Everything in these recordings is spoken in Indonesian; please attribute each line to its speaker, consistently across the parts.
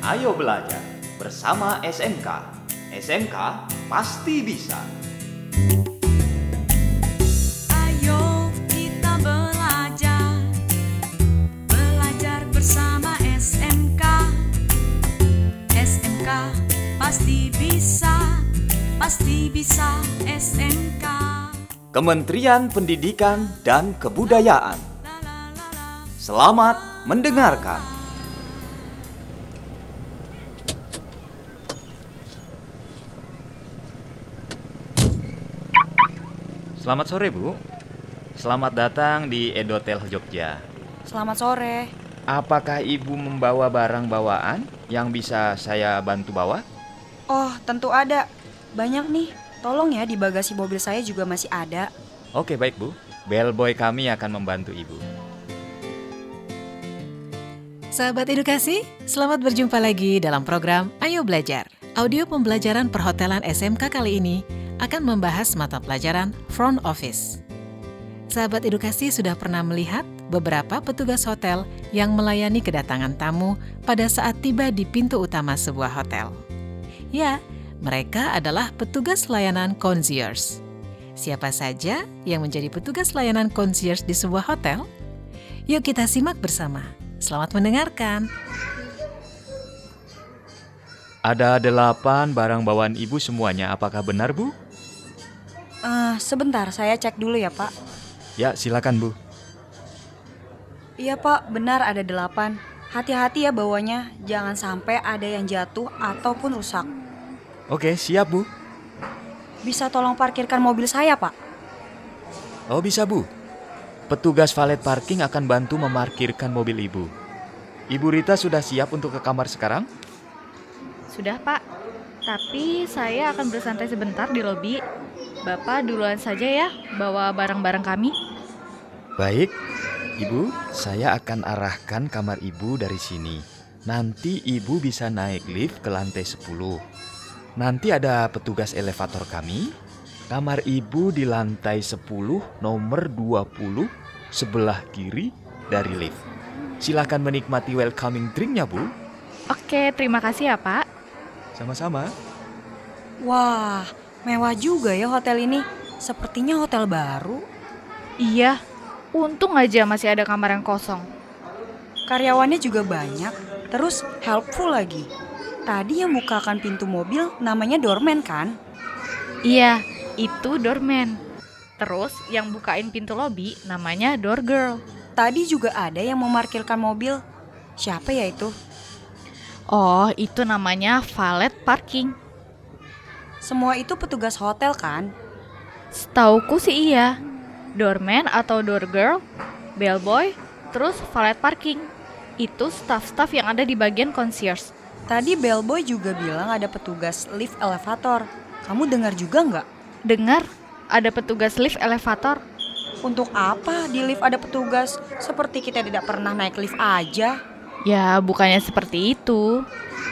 Speaker 1: Ayo belajar bersama SMK. SMK pasti bisa.
Speaker 2: Ayo kita belajar Belajar bersama SMK SMK pasti bisa Pasti bisa SMK
Speaker 1: Kementerian Pendidikan dan Kebudayaan.
Speaker 2: La la la la
Speaker 1: Selamat mendengarkan. Selamat sore, Bu. Selamat datang di Edotel Jogja.
Speaker 3: Selamat sore.
Speaker 1: Apakah Ibu membawa barang bawaan yang bisa saya bantu bawa?
Speaker 3: Oh, tentu ada. Banyak nih. Tolong ya di bagasi mobil saya juga masih ada.
Speaker 1: Oke, baik, Bu. Bellboy kami akan membantu Ibu.
Speaker 4: Sahabat edukasi, selamat berjumpa lagi dalam program Ayo Belajar. Audio pembelajaran perhotelan SMK kali ini akan membahas mata pelajaran Front Office. Sahabat edukasi sudah pernah melihat beberapa petugas hotel yang melayani kedatangan tamu pada saat tiba di pintu utama sebuah hotel. Ya, mereka adalah petugas layanan concierge. Siapa saja yang menjadi petugas layanan concierge di sebuah hotel? Yuk kita simak bersama. Selamat mendengarkan.
Speaker 1: Ada delapan barang bawaan Ibu semuanya. Apakah benar, Bu?
Speaker 3: Sebentar, saya cek dulu ya, Pak.
Speaker 1: Ya, silakan, Bu.
Speaker 3: Iya, Pak, benar ada delapan. Hati-hati ya bawanya, jangan sampai ada yang jatuh ataupun rusak.
Speaker 1: Oke, siap, Bu.
Speaker 3: Bisa tolong parkirkan mobil saya, Pak?
Speaker 1: Oh, bisa, Bu. Petugas valet parking akan bantu memarkirkan mobil Ibu. Ibu Rita sudah siap untuk ke kamar sekarang?
Speaker 5: Sudah, Pak. Tapi saya akan bersantai sebentar di lobi. Bapak duluan saja ya bawa barang-barang kami.
Speaker 1: Baik, Ibu, saya akan arahkan kamar Ibu dari sini. Nanti Ibu bisa naik lift ke lantai 10. Nanti ada petugas elevator kami. Kamar Ibu di lantai 10 nomor 20 sebelah kiri dari lift. Silakan menikmati welcoming drinknya, Bu.
Speaker 5: Oke, terima kasih ya, Pak.
Speaker 1: Sama-sama.
Speaker 3: Wah, mewah juga ya hotel ini. Sepertinya hotel baru.
Speaker 5: Iya, untung aja masih ada kamar yang kosong.
Speaker 3: Karyawannya juga banyak, terus helpful lagi. Tadi yang bukakan pintu mobil namanya doorman kan?
Speaker 5: Iya, itu doorman. Terus yang bukain pintu lobi namanya door girl.
Speaker 3: Tadi juga ada yang memarkirkan mobil. Siapa ya itu?
Speaker 5: Oh, itu namanya valet parking.
Speaker 3: Semua itu petugas hotel kan?
Speaker 5: Setauku sih iya. Doorman atau door girl, bellboy, terus valet parking. Itu staff-staff yang ada di bagian concierge.
Speaker 3: Tadi bellboy juga bilang ada petugas lift elevator. Kamu dengar juga nggak?
Speaker 5: Dengar, ada petugas lift elevator.
Speaker 3: Untuk apa di lift ada petugas? Seperti kita tidak pernah naik lift aja.
Speaker 5: Ya, bukannya seperti itu.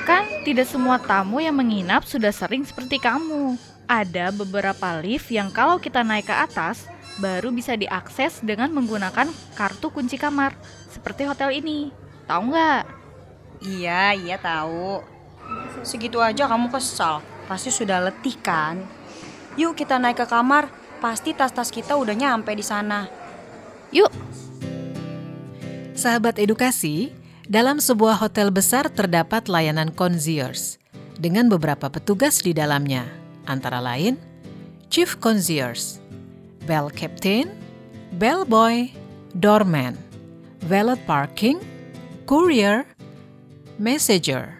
Speaker 5: Kan tidak semua tamu yang menginap sudah sering seperti kamu. Ada beberapa lift yang kalau kita naik ke atas, baru bisa diakses dengan menggunakan kartu kunci kamar. Seperti hotel ini. Tahu nggak?
Speaker 3: Iya, iya tahu. Segitu aja kamu kesal. Pasti sudah letih kan? Yuk kita naik ke kamar. Pasti tas-tas kita udah nyampe di sana.
Speaker 5: Yuk,
Speaker 4: Sahabat edukasi, dalam sebuah hotel besar terdapat layanan concierge dengan beberapa petugas di dalamnya, antara lain Chief Concierge, Bell Captain, Bellboy, Doorman, Valet Parking, Courier, Messenger,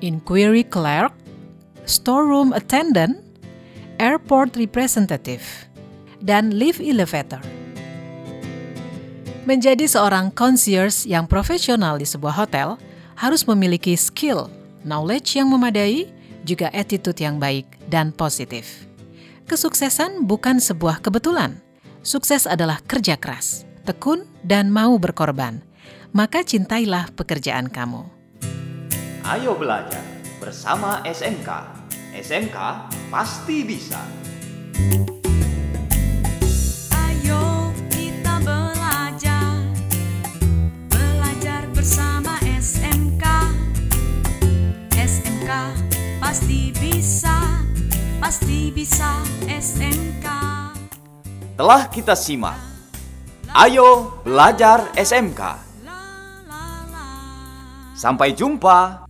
Speaker 4: Inquiry Clerk, Storeroom Attendant, Airport Representative, dan Lift Elevator. Menjadi seorang concierge yang profesional di sebuah hotel harus memiliki skill, knowledge yang memadai, juga attitude yang baik dan positif. Kesuksesan bukan sebuah kebetulan. Sukses adalah kerja keras, tekun, dan mau berkorban. Maka cintailah pekerjaan kamu.
Speaker 1: Ayo belajar bersama SMK. SMK pasti bisa.
Speaker 2: Bisa SMK.
Speaker 1: Telah kita simak. Ayo belajar SMK. Sampai jumpa.